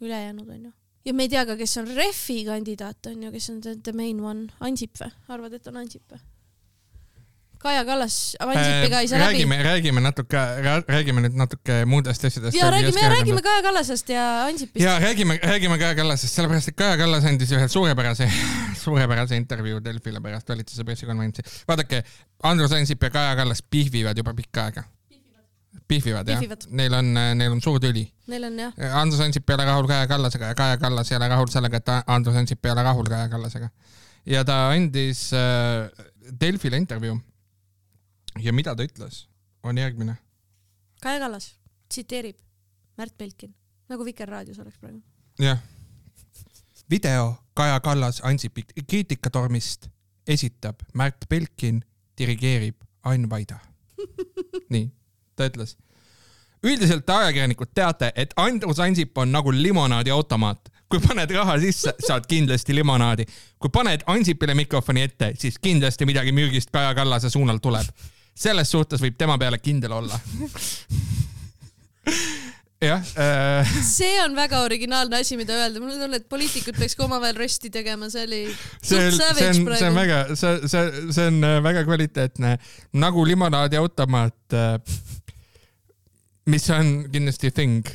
ülejäänud onju. ja me ei tea ka, kes on Refi kandidaat onju, kes on the, the main one, Ansip või? arvad, et on Ansip või? Kaja Kallas Ansipiga ei saa läbi. räägime, räägime natuke, räägime nüüd natuke muudest asjadest. ja räägime, räägime Kaja Kallasest ja Ansipist. ja räägime, räägime Kaja Kallasest, sellepärast et Kaja Kallas andis ühe suurepärase, suurepärase intervjuu Delfile pärast valitsuse pressikonverentsi. vaadake, Andrus Ansip ja Kaja Kallas pihvivad juba pikka aega. pihvivad jah Pihvivad., neil on, neil on suur tüli. Neil on jah, Andrus Ansip ei ole rahul Kaja Kallasega ja Kaja Kallas ei ole rahul sellega, et Andrus Ansip ei ole rahul Kaja Kallasega. ja ta andis äh, Delfile intervjuu. Ja mida ta ütles, on järgmine. Kaja Kallas tsiteerib Märt Belkin, nagu Vikerraadios oleks praegu. jah. video Kaja Kallas Ansipi kriitikatormist esitab Märt Belkin, dirigeerib Ain Vaida. nii, ta ütles. üldiselt te ajakirjanikud teate, et Andrus Ansip on nagu limonaadiautomaat. kui paned raha sisse, saad kindlasti limonaadi. kui paned Ansipile mikrofoni ette, siis kindlasti midagi mürgist Kaja Kallase suunal tuleb. Selles suhtes võib tema peale kindel olla. jah äh,, see on väga originaalne asi, mida öelda, mul on tunne, et poliitikud peaks ka omavahel rösti tegema, see oli see on, see on, see on väga, see, see, see on äh, väga kvaliteetne nagu limonaadiautomaat, mis on kindlasti thing.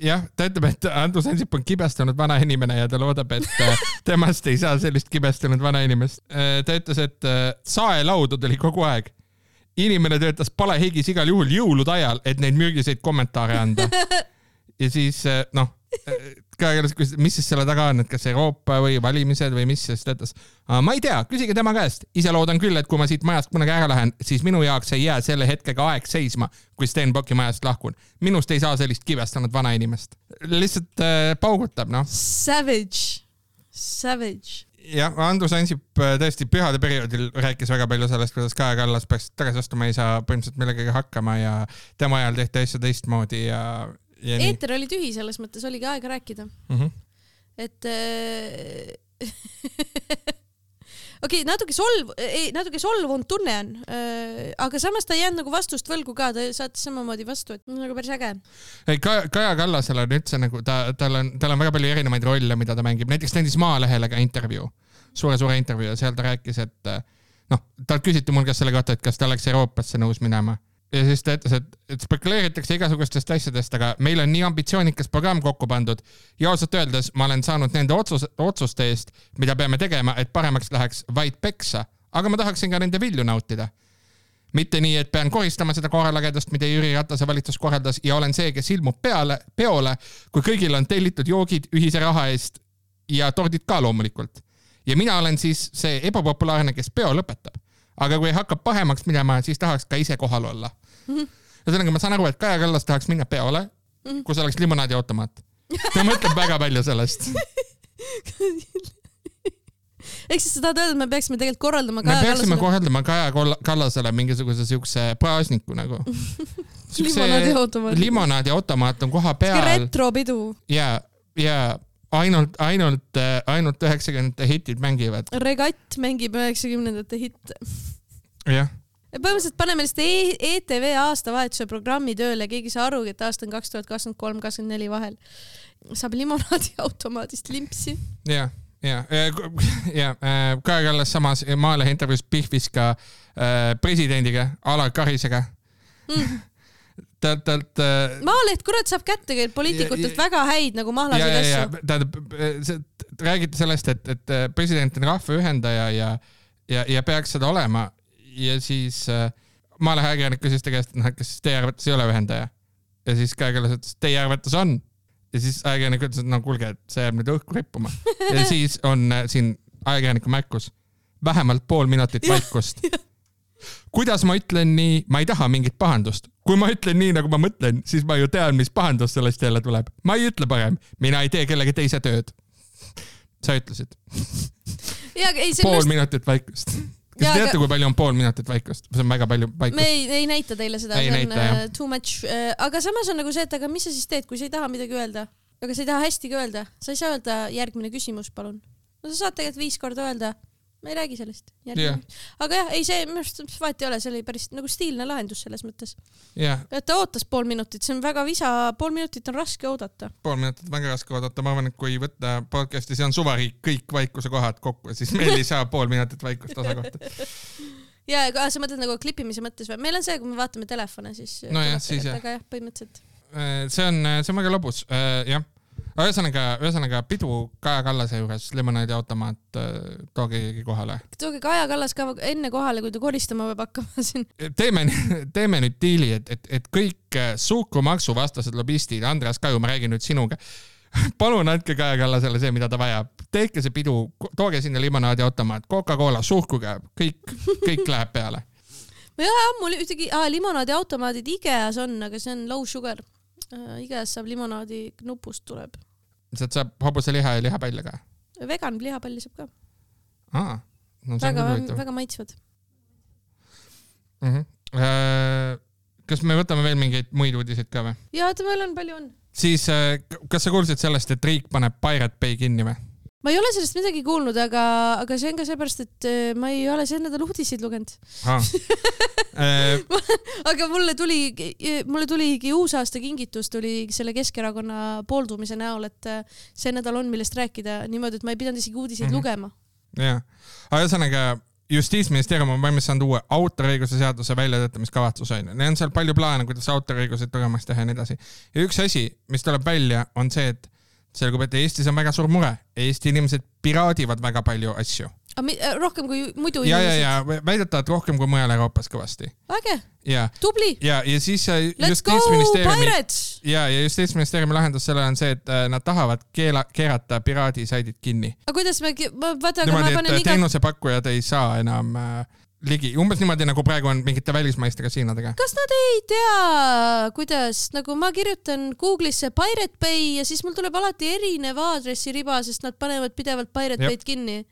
jah, ta ütleb, et Andrus Ansip on kibestunud vanainimene ja ta loodab, et äh, temast ei saa sellist kibestunud vanainimest. ta ütles, et äh, saelaudu tuli kogu aeg. Inimene töötas palehigis igal juhul jõulude ajal, et neid mürgiseid kommentaare anda. ja siis äh, noh, küsis, mis siis selle taga on, et kas Euroopa või valimised või mis, siis ta ütles, ma ei tea, küsige tema käest. ise loodan küll, et kui ma siit majast kunagi ära lähen, siis minu jaoks ei jää selle hetkega aeg seisma, kui Stenbocki majast lahkun. minust ei saa sellist kibestunud vanainimest. lihtsalt äh, paugutab, noh. Savage, savage. jah, Andrus Ansip äh, tõesti pühade perioodil rääkis väga palju sellest, kuidas Kaja Kallas peaks tagasi astuma, ei saa põhimõtteliselt millegagi hakkama ja tema ajal tehti asju teistmoodi ja, ja eeter oli tühi, selles mõttes oligi aega rääkida, Mm -hmm. et äh, okei okay,, natuke solv, ei natuke solvunud tunne on, aga samas ta ei jäänud nagu vastust võlgu ka, ta saatis samamoodi vastu, et nagu päris äge. ei, Kaja, Kaja Kallasel on üldse nagu ta, tal on, tal on väga palju erinevaid rolle, mida ta mängib, näiteks ta andis Maalehele ka intervjuu, suure-suure intervjuu ja seal ta rääkis, et noh, talt küsiti muuhulgas selle kohta, et kas ta oleks Euroopasse nõus minema ja siis ta ütles, et, et spekuleeritakse igasugustest asjadest, aga meil on nii ambitsioonikas programm kokku pandud ja ausalt öeldes ma olen saanud nende otsus, otsuste eest, mida peame tegema, et paremaks läheks vaid peksa, aga ma tahaksin ka nende vilju nautida mitte nii, et pean koristama seda korralagedust, mida Jüri Ratase valitsus korraldas ja olen see, kes ilmub peale, peole, kui kõigil on tellitud joogid ühise raha eest ja tordid ka loomulikult. ja mina olen siis see ebapopulaarne, kes peo lõpetab. aga kui hakkab pahemaks minema, siis tahaks ka ise kohal olla. ühesõnaga, ma saan aru, et Kaja Kallas tahaks minna peole, kus oleks limonaadiautomaat. ta mõtleb väga palju sellest. ehk siis sa tahad öelda, et me peaksime tegelikult korraldama me Kaja peaksime Kallasele korraldama Kaja Kallasele mingisuguse siukse praasniku nagu. limonaadiautomaadi. limonaadiautomaat on koha peal retropidu, ja, ja ainult, ainult, ainult üheksakümnendate hitid mängivad. Regatt mängib üheksakümnendate hitte. jah, põhimõtteliselt paneme lihtsalt e ETV aastavahetuse programmi tööle, keegi ei saa arugi, et aasta on kaks tuhat kakskümmend kolm, kakskümmend neli vahel. saab limonaadiautomaadist limpsi. ja, ja, ja Kaja Kallas samas Maalehe intervjuus pihvis ka äh, presidendiga, Alar Karisega Mm. talt, talt äh, Maaleht, kurat, saab kätte ka poliitikutelt väga häid nagu mahlaseid asju. tähendab, räägiti sellest, et, et äh, president on rahva ühendaja ja, ja, ja peaks seda olema ja siis äh, Maalehe ajakirjanik küsis ta käest, et noh, et kas teie arvates ei ole ühendaja. ja siis Kaja Kallas ütles, et teie arvates on. ja siis ajakirjanik ütles, et no kuulge, et see jääb nüüd õhku rippuma. ja siis on äh, siin ajakirjaniku märkus, vähemalt pool minutit vaikust. kuidas ma ütlen nii, ma ei taha mingit pahandust. kui ma ütlen nii, nagu ma mõtlen, siis ma ju tean, mis pahandus sellest jälle tuleb. ma ei ütle parem, mina ei tee kellegi teise tööd. sa ütlesid, pool just, minutit vaikust. Kas te teate aga-, kui palju on pool minutit vaikust? see on väga palju me vaikust. ei, ei näita teile seda, see on näita, jah. too much uh,, aga samas on nagu see, et aga mis sa siis teed, kui sa ei taha midagi öelda, aga sa ei taha hästi ka öelda, sa ei saa öelda järgmine küsimus, palun. no sa saad tegelikult viis korda öelda, ma ei räägi sellest. Jah. aga jah, ei see minu arust vahet ei ole, see oli päris nagu stiilne lahendus selles mõttes. jah, et ta ootas pool minutit, see on väga visa, pool minutit on raske oodata. pool minutit väga raske oodata, ma arvan, et kui võtta podcast'i, see on suvariik, kõik vaikuse kohad kokku, siis meil ei saa pool minutit vaikust osa kohta. ja, aga sa mõtled nagu klippimise mõttes või? meil on see, kui me vaatame telefone, siis. Nojah, siis jah. aga jah, põhimõtteliselt. see on, see on väga lõbus, jah. ühesõnaga, ühesõnaga pidu Kaja Kallase juures, limonaadiautomaat, tooge keegi kohale. tooge Kaja Kallas ka enne kohale, kui ta koristama peab hakkama siin. teeme, teeme nüüd diili, et, et, et kõik äh, suhkrumaksu vastased lobistid, Andreas Kaju, ma räägin nüüd sinuga. palun andke Kaja Kallasele see, mida ta vajab, tehke see pidu, tooge sinna limonaadiautomaat, Coca-Cola, suhkruge, kõik, kõik läheb peale. ma ei ole ammu ühtegi ah,, limonaadiautomaadid Ikeas on, aga see on low sugar uh,. Ikeas saab limonaadi nupust tuleb. sealt saab hobuseliha ja lihapalja ka. vegan lihapalli saab ka. aa, no see on väga küll, huvitav väga maitsvad. mm. -hmm. kas me võtame veel mingeid muid uudiseid ka või? ja oota, meil on palju on. siis äh, kas sa kuulsid sellest, et riik paneb Pirate Bay kinni või? Ma ei ole sellest midagi kuulnud, aga, aga see on ka seepärast, et äh, ma ei ole see nädal uudiseid lugenud. Äh, aga mulle tuli, mulle tuligi uusaasta kingitus tuli selle Keskerakonna pooldumise näol, et äh, see nädal on, millest rääkida niimoodi, et ma ei pidanud isegi uudiseid mm -hmm. lugema. jah, aga ühesõnaga justiitsministeerium on valmis saanud uue autoriõiguse seaduse väljatöötamiskavatsuse onju, neil on seal palju plaane, kuidas autoriõigused tugevamaks teha ja nii edasi. ja üks asi, mis tuleb välja, on see, et selgub, et Eestis on väga suur mure, Eesti inimesed piraadivad väga palju asju. äh, rohkem kui muidu ja, ja, ja. väidetavalt rohkem kui mujal Euroopas kõvasti. äge, tubli, ja, ja siis äh, justiitsministeeriumi ja, ja justiitsministeeriumi lahendus sellele on see, et äh, nad tahavad keela, keerata piraadisaidid kinni. aga kuidas me, vaata, aga ma panen iga, teenusepakkujad ei saa enam äh, ligi, umbes niimoodi nagu praegu on mingite välismaiste kasiinodega. kas nad ei tea, kuidas, nagu ma kirjutan Google'isse Pirate Bay ja siis mul tuleb alati erinev aadressiriba, sest nad panevad pidevalt Pirate. Bay'd kinni.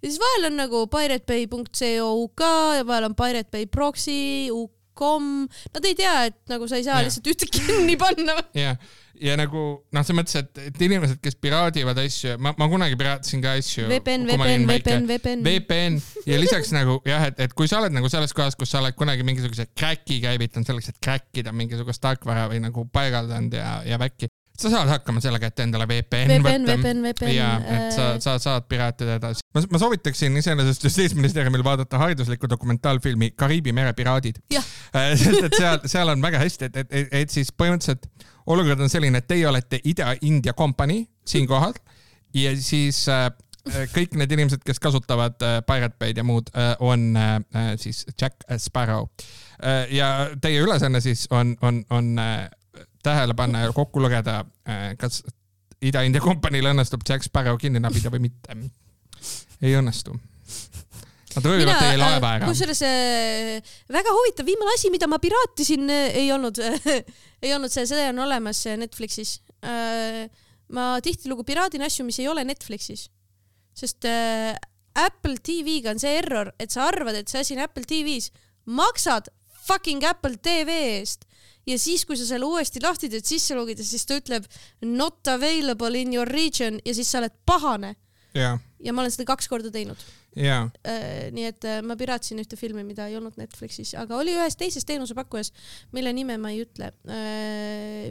ja siis vahel on nagu piratebay.co.uk ja vahel on Pirate Bay proxy, UK.com, nad ei tea, et nagu sa ei saa Jah. lihtsalt ühte kinni panna. ja, ja nagu noh, selles mõttes, et, et inimesed, kes piraadivad asju, ma, ma kunagi piraatisin ka asju. VPN, VPN, VPN, VPN. VPN ja lisaks nagu jah, et, et kui sa oled nagu selles kohas, kus sa oled kunagi mingisuguse crack'i käivitanud selleks, et crack ida mingisugust tarkvara või nagu paigaldanud ja, ja värki, sa saad hakkama sellega, et endale VPN, VPN, võtta. VPN, VPN. ja, et sa, sa saad piraatida edasi. ma, ma soovitaksin iseenesest justiitsministeeriumil vaadata hariduslikku dokumentaalfilmi Kariibi mere piraadid. Jah. sest et seal, seal on väga hästi, et, et, et, et siis põhimõtteliselt olukord on selline, et teie olete Ida-India kompanii siinkohal ja siis äh, kõik need inimesed, kes kasutavad äh, Pirate Bay'd ja muud äh,, on äh, siis Jack Sparrow äh,. ja teie ülesanne siis on, on, on äh, tähele panna ja kokku lugeda äh,, kas Ida-India kompaniil õnnestub Jack Sparrow kinni nabida või mitte. ei õnnestu. Nad röövivad teie laeva ära. kusjuures äh, väga huvitav, viimane asi, mida ma piraatisin, ei olnud, ei olnud see, see on olemas äh, Netflixis. ma tihtilugu piraadin asju, mis ei ole Netflixis, sest äh, Apple TV-ga on see error, et sa arvad, et see asi on Apple TV-s, maksad fucking Apple TV eest ja siis, kui sa selle uuesti lahti teed sisse logida, siis ta ütleb not available in your region ja siis sa oled pahane ja, ja ma olen seda kaks korda teinud. ja, Äh, nii et äh, ma piraatsin ühte filmi, mida ei olnud Netflixis, aga oli ühes teises teenusepakkujas, mille nime ma ei ütle,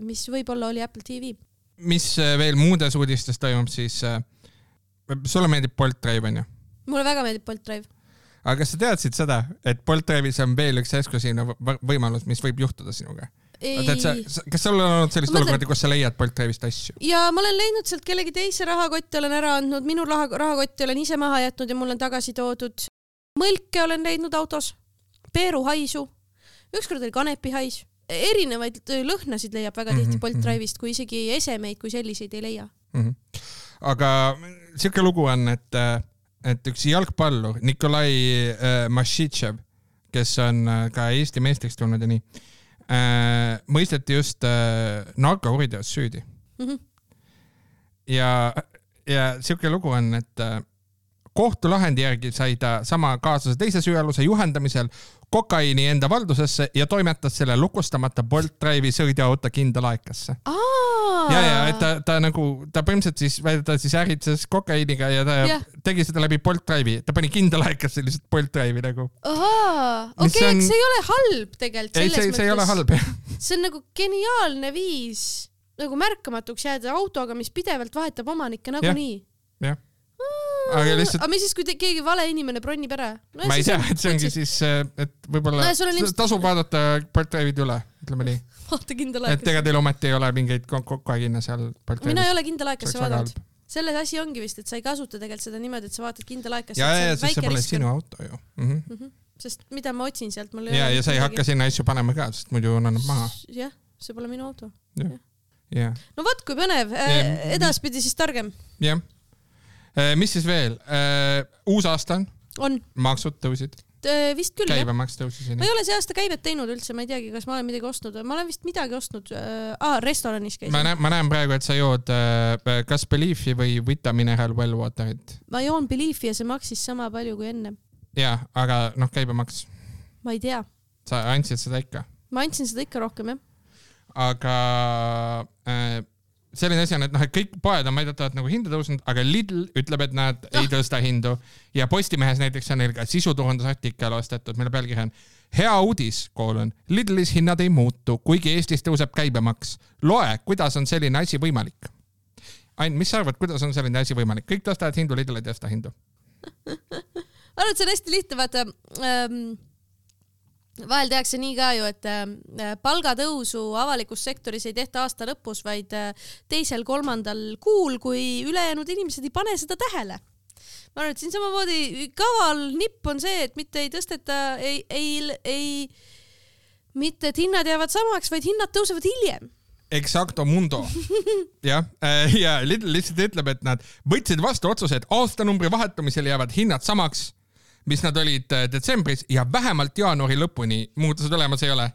mis võib-olla oli Apple TV. mis äh, veel muudes uudistes toimub, siis äh, sulle meeldib Bolt Drive onju? mulle väga meeldib Bolt Drive. aga kas sa teadsid seda, et Bolt Drive'is on veel üks eksklusiivne võ- võimalus, mis võib juhtuda sinuga? Kas sul on olnud sellist mõtlen- olukorda, kus sa leiad Bolt Drive'ist asju? ja ma olen leidnud sealt kellegi teise rahakotti, olen ära andnud, minu raha, rahakotti olen ise maha jätnud ja mulle on tagasi toodud. mõlke olen leidnud autos, peeruhaisu, ükskord oli kanepihais, erinevaid lõhnasid leiab väga tihti Mhm, Bolt mhm. Drive'ist, kui isegi esemeid kui selliseid ei leia. Mhm. aga siuke lugu on, et, et üks jalgpallur Nikolai äh, Mašitšev, kes on äh, ka Eesti meistriks tulnud ja nii mõisteti just äh, narkokuriteos süüdi Mhm. ja, ja siuke lugu on, et äh, kohtulahendi järgi sai ta sama kaaslase teise süüaluse juhendamisel kokaiini enda valdusesse ja toimetas selle lukustamata Bolt Drive'i sõiduauto kindlalaekasse. ja, ja et ta, ta nagu, ta põhimõtteliselt siis, ta siis äritses kokaiiniga ja ta yeah. tegi seda läbi Bolt Drive'i, ta pani kindlalaekasse lihtsalt Bolt Drive'i nagu. okei, on- see ei ole halb tegelikult ei, see, see ei ole halb jah. see on nagu geniaalne viis nagu märkamatuks jääda autoga, mis pidevalt vahetab omanikke nagunii. jah. Aga lihtsalt aga mis siis, kui te, keegi vale inimene bronnib ära no,? ma ei tea, et see ongi siis, et võib-olla No ja on ilmselt- tasub vaadata Drive'id üle, ütleme nii. vaata kindel et ega teil ometi ei ole mingeid ko- kokaiine seal Bolt mina ei ole kindel aeg, kas sa vaadanud. selles asi ongi vist, et sa ei kasuta tegelikult seda niimoodi, et sa vaatad kindel aeg, kas ja, ja, sest see pole sinu auto ju mm. -hmm. Mhm. sest mida ma otsin sealt, mul ja, ja sa ei hakka sinna asju panema ka, sest muidu annab maha. jah, see pole minu auto. jah, no vot, kui põnev Ja-, edaspidi siis targem jah. Mis siis veel? uus aasta on, on. maksud tõusid, vist küll jah. käibemaks tõusis ma ei ole see aasta käibet teinud üldse, ma ei teagi, kas ma olen midagi ostnud, ma olen vist midagi ostnud äh,. aa, restoranis käisin ma. näen, ma näen praegu, et sa jood äh, kas Beliefi või Vita Mineral Well Waterit. ma joon Beliefi ja see maksis sama palju kui enne. ja, aga noh, käibemaks, ma ei tea, sa andsid seda ikka, ma andsin seda ikka rohkem jah. aga äh, selline asi on, et noh, et kõik poed on väidetavalt nagu hinda tõusnud, aga Lidl ütleb, et nad ah. ei tõsta hindu ja Postimehes näiteks on neil ka sisuturundusartikkel ostetud, mille pealkiri on hea uudis, koolon, Lidlis hinnad ei muutu, kuigi Eestis tõuseb käibemaks. loe, kuidas on selline asi võimalik. Ain, mis sa arvad, kuidas on selline asi võimalik, kõik tõstavad hindu, Lidl ei tõsta hindu. ma arvan, et see on hästi lihtne, vaata ähm,. Vahel tehakse nii ka ju, et äh, palgatõusu avalikus sektoris ei tehta aasta lõpus, vaid äh, teisel-kolmandal kuul, kui ülejäänud inimesed ei pane seda tähele. ma arvan, et siin samamoodi kaval nipp on see, et mitte ei tõsteta, ei, ei, ei, mitte et hinnad jäävad samaks, vaid hinnad tõusevad hiljem. Exacto mundo. jah, ja Lidl lihtsalt ütleb, et nad võtsid vastu otsuse, et aastanumbri vahetumisel jäävad hinnad samaks, mis nad olid äh, detsembris ja vähemalt jaanuari lõpuni muutusi tulemas ei ole.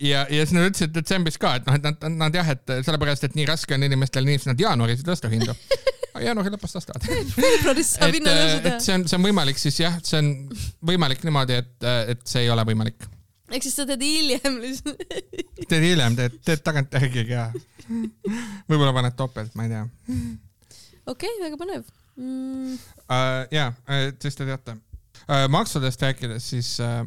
ja, ja siis nad ütlesid detsembris ka, et noh, et nad, nad jah, et sellepärast, et nii raske on inimestel, nii nad jaanuaris ei tõsta hindu. jaanuari lõpus tõstavad. veebruaris saab et, hinnatõusu teha et. see on, see on võimalik siis jah, see on võimalik niimoodi, et, et see ei ole võimalik. ehk siis sa teed hiljem lihtsalt. teed hiljem, teed, teed tagantjärgi ka. võib-olla paned topelt, ma ei tea okei, väga põnev mm,. uh,. ja, siis te teate. Maksudest rääkides, siis uh,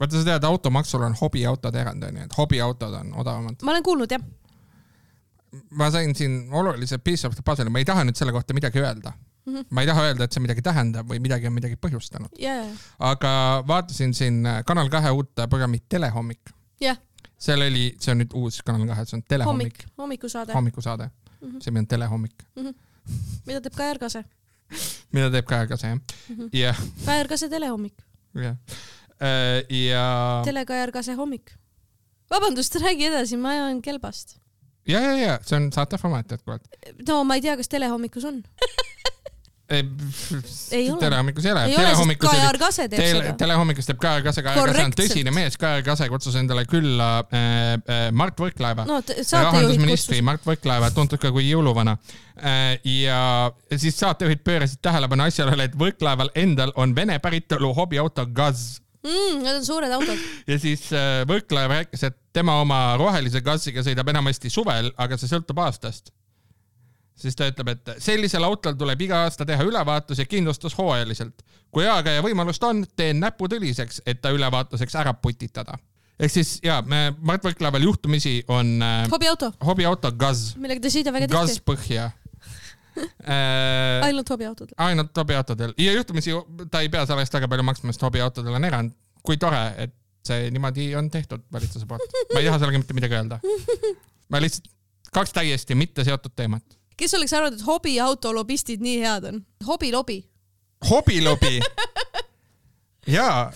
vaata, sa tead, automaksul on hobiautode erand onju, et hobiautod on odavamad. ma olen kuulnud jah. ma sain siin olulise piece of the puzzle'i, ma ei taha nüüd selle kohta midagi öelda mm. -hmm. ma ei taha öelda, et see midagi tähendab või midagi on midagi põhjustanud, ja, aga vaatasin siin äh, Kanal kahe uut programmi Telehommik. jah, seal oli, see on nüüd uus Kanal kahe, see on Telehommik hommik, hommikusaade, hommikusaade mm. -hmm. see on Telehommik, mida teeb Kajar Kase. mida teeb Kaja Kase jah mm -hmm., jah, Kajar Kase telehommik, jah. ja, Tele-Kajar Kase hommik. vabandust, räägi edasi, ma ajan kelbast. ja, ja, ja see on saateformaat jätkuvalt. no ma ei tea, kas telehommikus on. Telehommikus ei ole. teeb Tele, telehommikus teeb Kaja Kase, Kaja Kase on tõsine mees, Kaja Kase kutsus endale külla äh, äh, Mart Võrklaeva no rahandusministri. Mart Võrklaeva, tuntud ka kui jõuluvana. ja siis saatejuhid pöörasid tähelepanu asjaolule, et Võrklaeval endal on Vene päritolu hobiauto Gaz mm,. Need on suured autod. ja siis äh, Võrklaev rääkis, et tema oma rohelise Gaziga sõidab enamasti suvel, aga see sõltub aastast. Siis ta ütleb, et sellisel autol tuleb iga aasta teha ülevaatus ja kindlustus hooajaliselt. kui aega ja võimalust on, teen näpud õliseks, et ta ülevaatuseks ära putitada. ehk siis ja, Mart Võrklaeval juhtumisi on äh, hobiauto, hobiauto Gaz, millega ta sõidab väga Gaz tihti. põhja äh,. ainult hobiautod. ainult hobiautodel ja juhtumisi ta ei pea selle eest väga palju maksma, sest hobiautodel on erand. kui tore, et see niimoodi on tehtud valitsuse poolt. ma ei taha sellega mitte midagi öelda. ma lihtsalt, kaks täiesti mitte seotud teemat. Kes oleks arvanud, et hobiauto lobistid nii head on? hobilobi. hobilobi. jaa,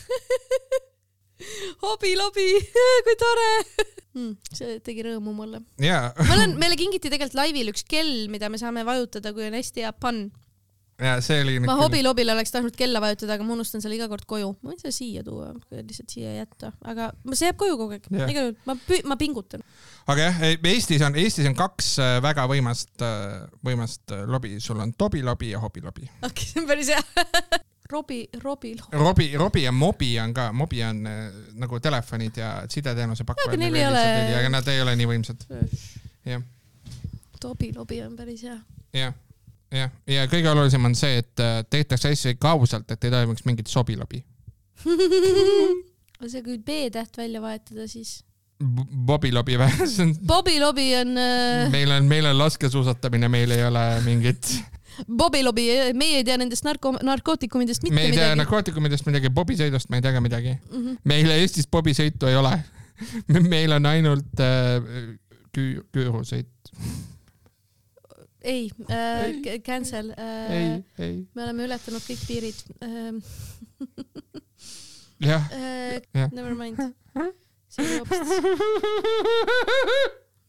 hobilobi, kui tore mm,. see tegi rõõmu mulle. jaa, ma olen, meile kingiti tegelikult laivil üks kell, mida me saame vajutada, kui on hästi hea pann. Ja see oli ma hobilobile oleks tahtnud kella vajutada, aga ma unustan selle iga kord koju. ma võin selle siia tuua, lihtsalt siia jätta, aga see jääb koju kogu aeg. Igal juhul ma, ma pingutan. aga jah, Eestis on, Eestis on kaks äh, väga võimast, võimast äh, lobi, sul on tobilobi ja hobilobi. okei okay,, see on päris hea. Robi, Robi, Robi, Robi ja Mobi on ka, Mobi on äh, nagu telefonid ja sideteenuse pakkujad. Aga neil ei ole- aga nad ei ole nii võimsad. jah, Tobi lobi on päris hea. jah, jah, ja kõige olulisem on see, et äh, tehtakse asju ikka ausalt, et ei toimuks mingit sobilobi. aga see kui B-täht välja vahetada, siis. Bobilobi või? see on, Bobi lobi on äh,, meil on, meil on laskesuusatamine, meil ei ole mingit, Bobi lobi, meie ei tea nendest narko, narkootikumidest mitte me ei tea midagi. narkootikumidest midagi, bobisõidust me ei tea ka midagi. Mm -hmm. meil Eestis bobisõitu ei ole. meil on ainult äh, küür, küürusõit. Ei äh,, cancel äh, ei, ei, me oleme ületanud kõik piirid äh,. jah, Äh, Jah. never mind.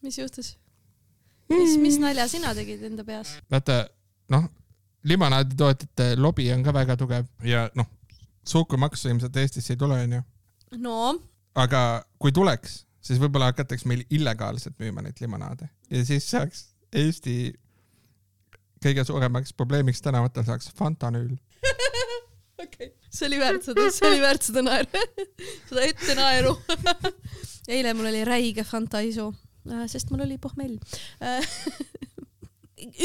Mis juhtus? mis, mis nalja sina tegid enda peas? vaata noh, limonaaditootjate lobi on ka väga tugev ja noh, suhkrumaksu ilmselt Eestisse ei tule, onju. no aga kui tuleks, siis võib-olla hakataks meil illegaalselt müüma neid limonaade ja siis saaks Eesti kõige suuremaks probleemiks tänavatel saaks fantanüül. okei, see oli väärt seda, see oli väärt seda naeru, seda ette naeru. eile mul oli räige fantaisu, sest mul oli pohmell.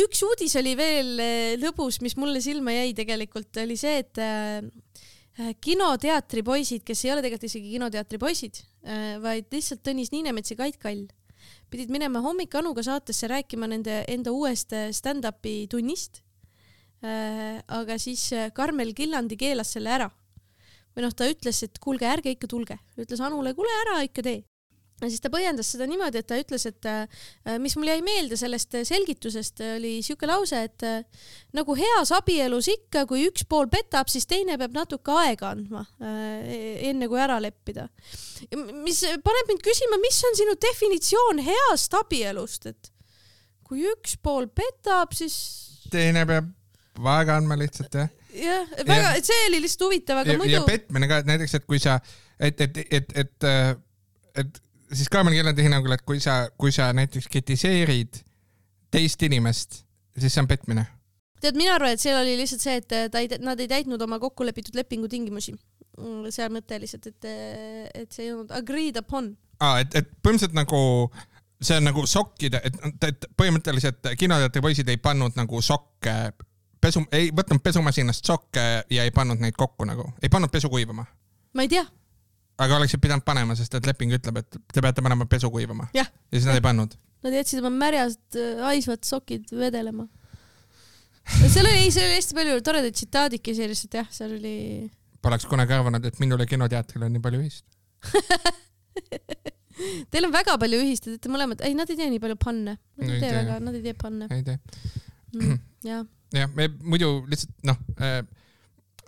üks uudis oli veel eh, lõbus, mis mulle silma jäi tegelikult, oli see, et kinoteatri poisid, kes ei ole tegelikult isegi kinoteatri poisid, vaid lihtsalt Tõnis Niinemets ja Kait Kall, pidid minema Hommik Anuga saatesse rääkima nende enda uuest eh, stand-up'i tunnist. aga siis eh, Karmel Killandi keelas selle ära. või noh, ta ütles, et kuulge, ärge ikka tulge, ütles Anule, kuule ära ikka tee ja siis ta põhjendas seda niimoodi, et ta ütles, et äh, mis mul jäi meelde sellest äh, selgitusest, oli siuke lause, et äh, nagu heas abielus ikka, kui üks pool petab, siis teine peab natuke aega andma äh, enne kui ära leppida. mis paneb mind küsima, mis on sinu definitsioon heast abielust, et kui üks pool petab, siis teine peab vaega andma lihtsalt jah. jah, väga, et see oli lihtsalt huvitav, aga ja, muidu ja petmine ka, et näiteks, et kui sa, et, et, et, et, et siis Kaamel Kellandi hinnangul, et kui sa, kui sa näiteks kritiseerid teist inimest, siis see on petmine. tead, mina arvan, et seal oli lihtsalt see, et ta ei, nad ei täitnud oma kokkulepitud lepingu tingimusi. seal mõte lihtsalt, et, et see ei olnud agreed upon. aa, et, et põhimõtteliselt nagu see on nagu sokkide, et, et põhimõtteliselt kinoteatri poisid ei pannud nagu sokke, pesu, ei võtnud pesumasinast sokke ja ei pannud neid kokku nagu, ei pannud pesu kuivama. ma ei tea, aga oleksid pidanud panema, sest et leping ütleb, et te peate panema pesu kuivama. Ja siis nad ei pannud. nad jätsid oma märjad äh, haisvad sokid vedelema. seal oli, seal oli hästi palju toredaid tsitaadikesi lihtsalt jah, seal oli. Poleks kunagi arvanud, et minul ja kinoteatril on nii palju ühist. Teil on väga palju ühist, te teete mõlemad, ei, nad ei tee nii palju panne. Nad Ei ei tee väga, nad ei tee panne ei tee. mm. jah, jah, me muidu lihtsalt noh äh,,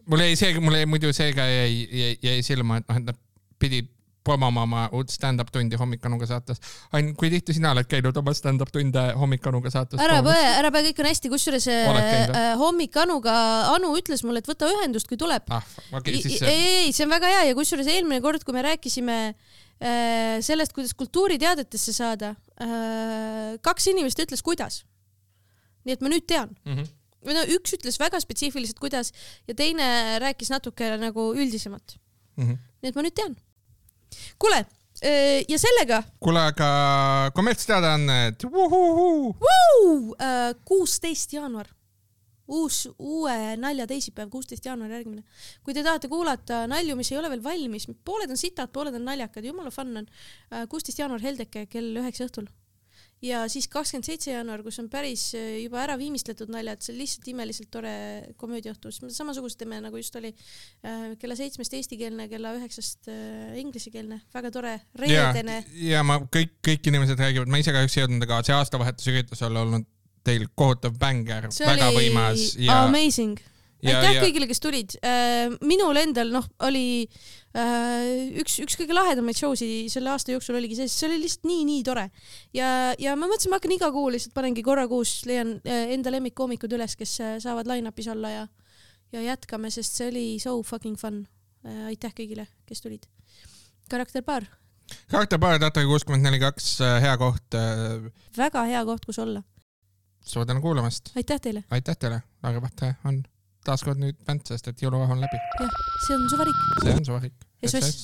mul jäi see, mul jäi muidu see ka jäi, jäi, jäi silma, et noh, et nad pidid promoma oma uut stand-up tundi Hommikanuga saates. Ain, kui tihti sina oled käinud oma stand-up tunde Hommikanuga saates? ära põe, ära põe, kõik on hästi, kusjuures äh, äh, hommik Anuga, Anu ütles mulle, et võta ühendust, kui tuleb. ah, okay,, ei, siis ei, ei, see on väga hea ja kusjuures eelmine kord, kui me rääkisime äh, sellest, kuidas kultuuriteadetesse saada äh,, kaks inimest ütles, kuidas. nii et ma nüüd tean. mm. -hmm. või no üks ütles väga spetsiifiliselt, kuidas ja teine rääkis natuke nagu üldisemalt. Mm -hmm. nii et ma nüüd tean. Kuule äh, ja sellega kuule, aga kommertsteadaanned, kuusteist jaanuar, uus, uue nalja teisipäev, kuusteist jaanuar järgmine. kui te tahate kuulata nalju, mis ei ole veel valmis, pooled on sitad, pooled on naljakad, jumala fun on. kuusteist jaanuar Heldeke kell üheksa õhtul. Ja siis kakskümmend seitse jaanuar, kus on päris äh, juba ära viimistletud naljad, see on lihtsalt imeliselt tore komöödiaõhtu, siis samasugust teeme nagu just oli äh, kella seitsmest eestikeelne, kella üheksast äh, inglisekeelne, väga tore, reedene., ja ma kõik, kõik inimesed räägivad, ma ise kahjuks ei jõudnud, aga see aastavahetusüritus on olnud teil kohutav bängar, see väga oli võimas ja, amazing. Aitäh ja kõigile, kes tulid. minul endal noh, oli äh, üks, üks kõige lahedamaid show si selle aasta jooksul oligi see, see oli lihtsalt nii-nii tore. ja, ja ma mõtlesin, ma hakkan iga kuu lihtsalt panengi korra kuus, leian äh, enda lemmikkoomikud üles, kes äh, saavad line-up'is olla ja, ja jätkame, sest see oli so fucking fun. aitäh kõigile, kes tulid. karakterpaar, karakterpaar Tatre kuuskümmend neli kaks, hea koht. väga hea koht, kus olla. suur tänu kuulamast, aitäh teile, aitäh teile, Lauri Vahtre on taaskord nüüd vänt, sest et jõuluvahe on läbi, jah, see on suvariik. see on suvarik. SOS.